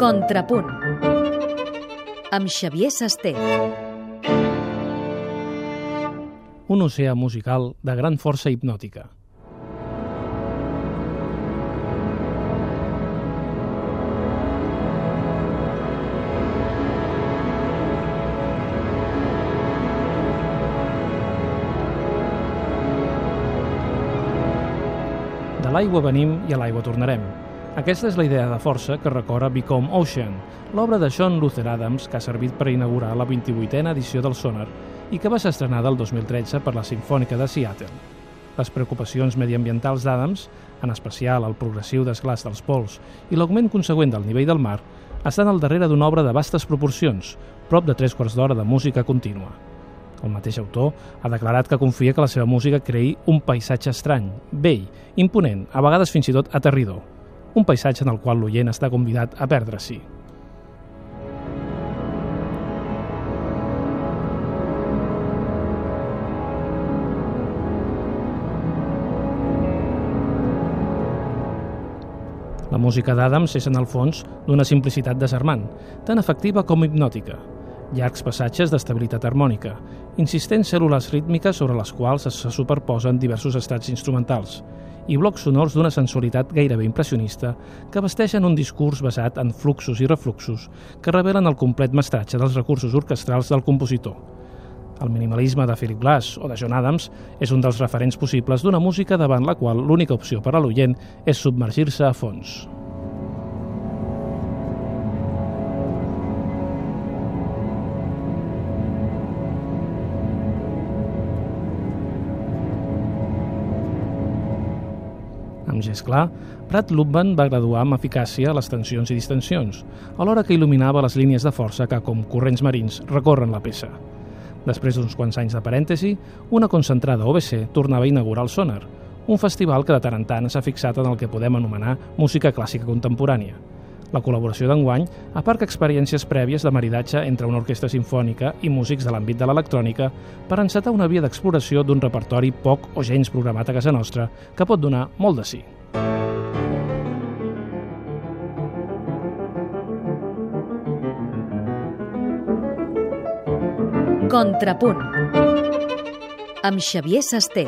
Contrapunt amb Xavier Sasté. Un oceà musical de gran força hipnòtica. De l'aigua venim i a l'aigua tornarem. Aquesta és la idea de força que recorre Become Ocean, l'obra de John Luther Adams que ha servit per inaugurar la 28a edició del Sonar i que va ser estrenada el 2013 per la Simfònica de Seattle. Les preocupacions mediambientals d'Adams, en especial el progressiu desglàs dels pols i l'augment consegüent del nivell del mar, estan al darrere d'una obra de vastes proporcions, prop de tres quarts d'hora de música contínua. El mateix autor ha declarat que confia que la seva música creï un paisatge estrany, vell, imponent, a vegades fins i tot aterridor. Un paisatge en el qual l'oient està convidat a perdre-s'hi. La música d'Adams és, en el fons, d'una simplicitat desarmant, tan efectiva com hipnòtica. Llargs passatges d'estabilitat harmònica, insistents cèl·lules rítmiques sobre les quals se superposen diversos estats instrumentals, i blocs sonors d'una sensualitat gairebé impressionista que vesteixen un discurs basat en fluxos i refluxos que revelen el complet mestratge dels recursos orquestrals del compositor. El minimalisme de Philip Glass o de John Adams és un dels referents possibles d'una música davant la qual l'única opció per a l'oient és submergir-se a fons. Amb gest clar, Pratt Lubban va graduar amb eficàcia les tensions i distensions, alhora que il·luminava les línies de força que, com corrents marins, recorren la peça. Després d'uns quants anys de parèntesi, una concentrada OBC tornava a inaugurar el Sonar, un festival que de tant en tant s'ha fixat en el que podem anomenar música clàssica contemporània. La col·laboració d'enguany aparca experiències prèvies de maridatge entre una orquestra sinfònica i músics de l'àmbit de l'electrònica per encetar una via d'exploració d'un repertori poc o gens programat a casa nostra que pot donar molt de sí. Contrapunt amb Xavier Sasté.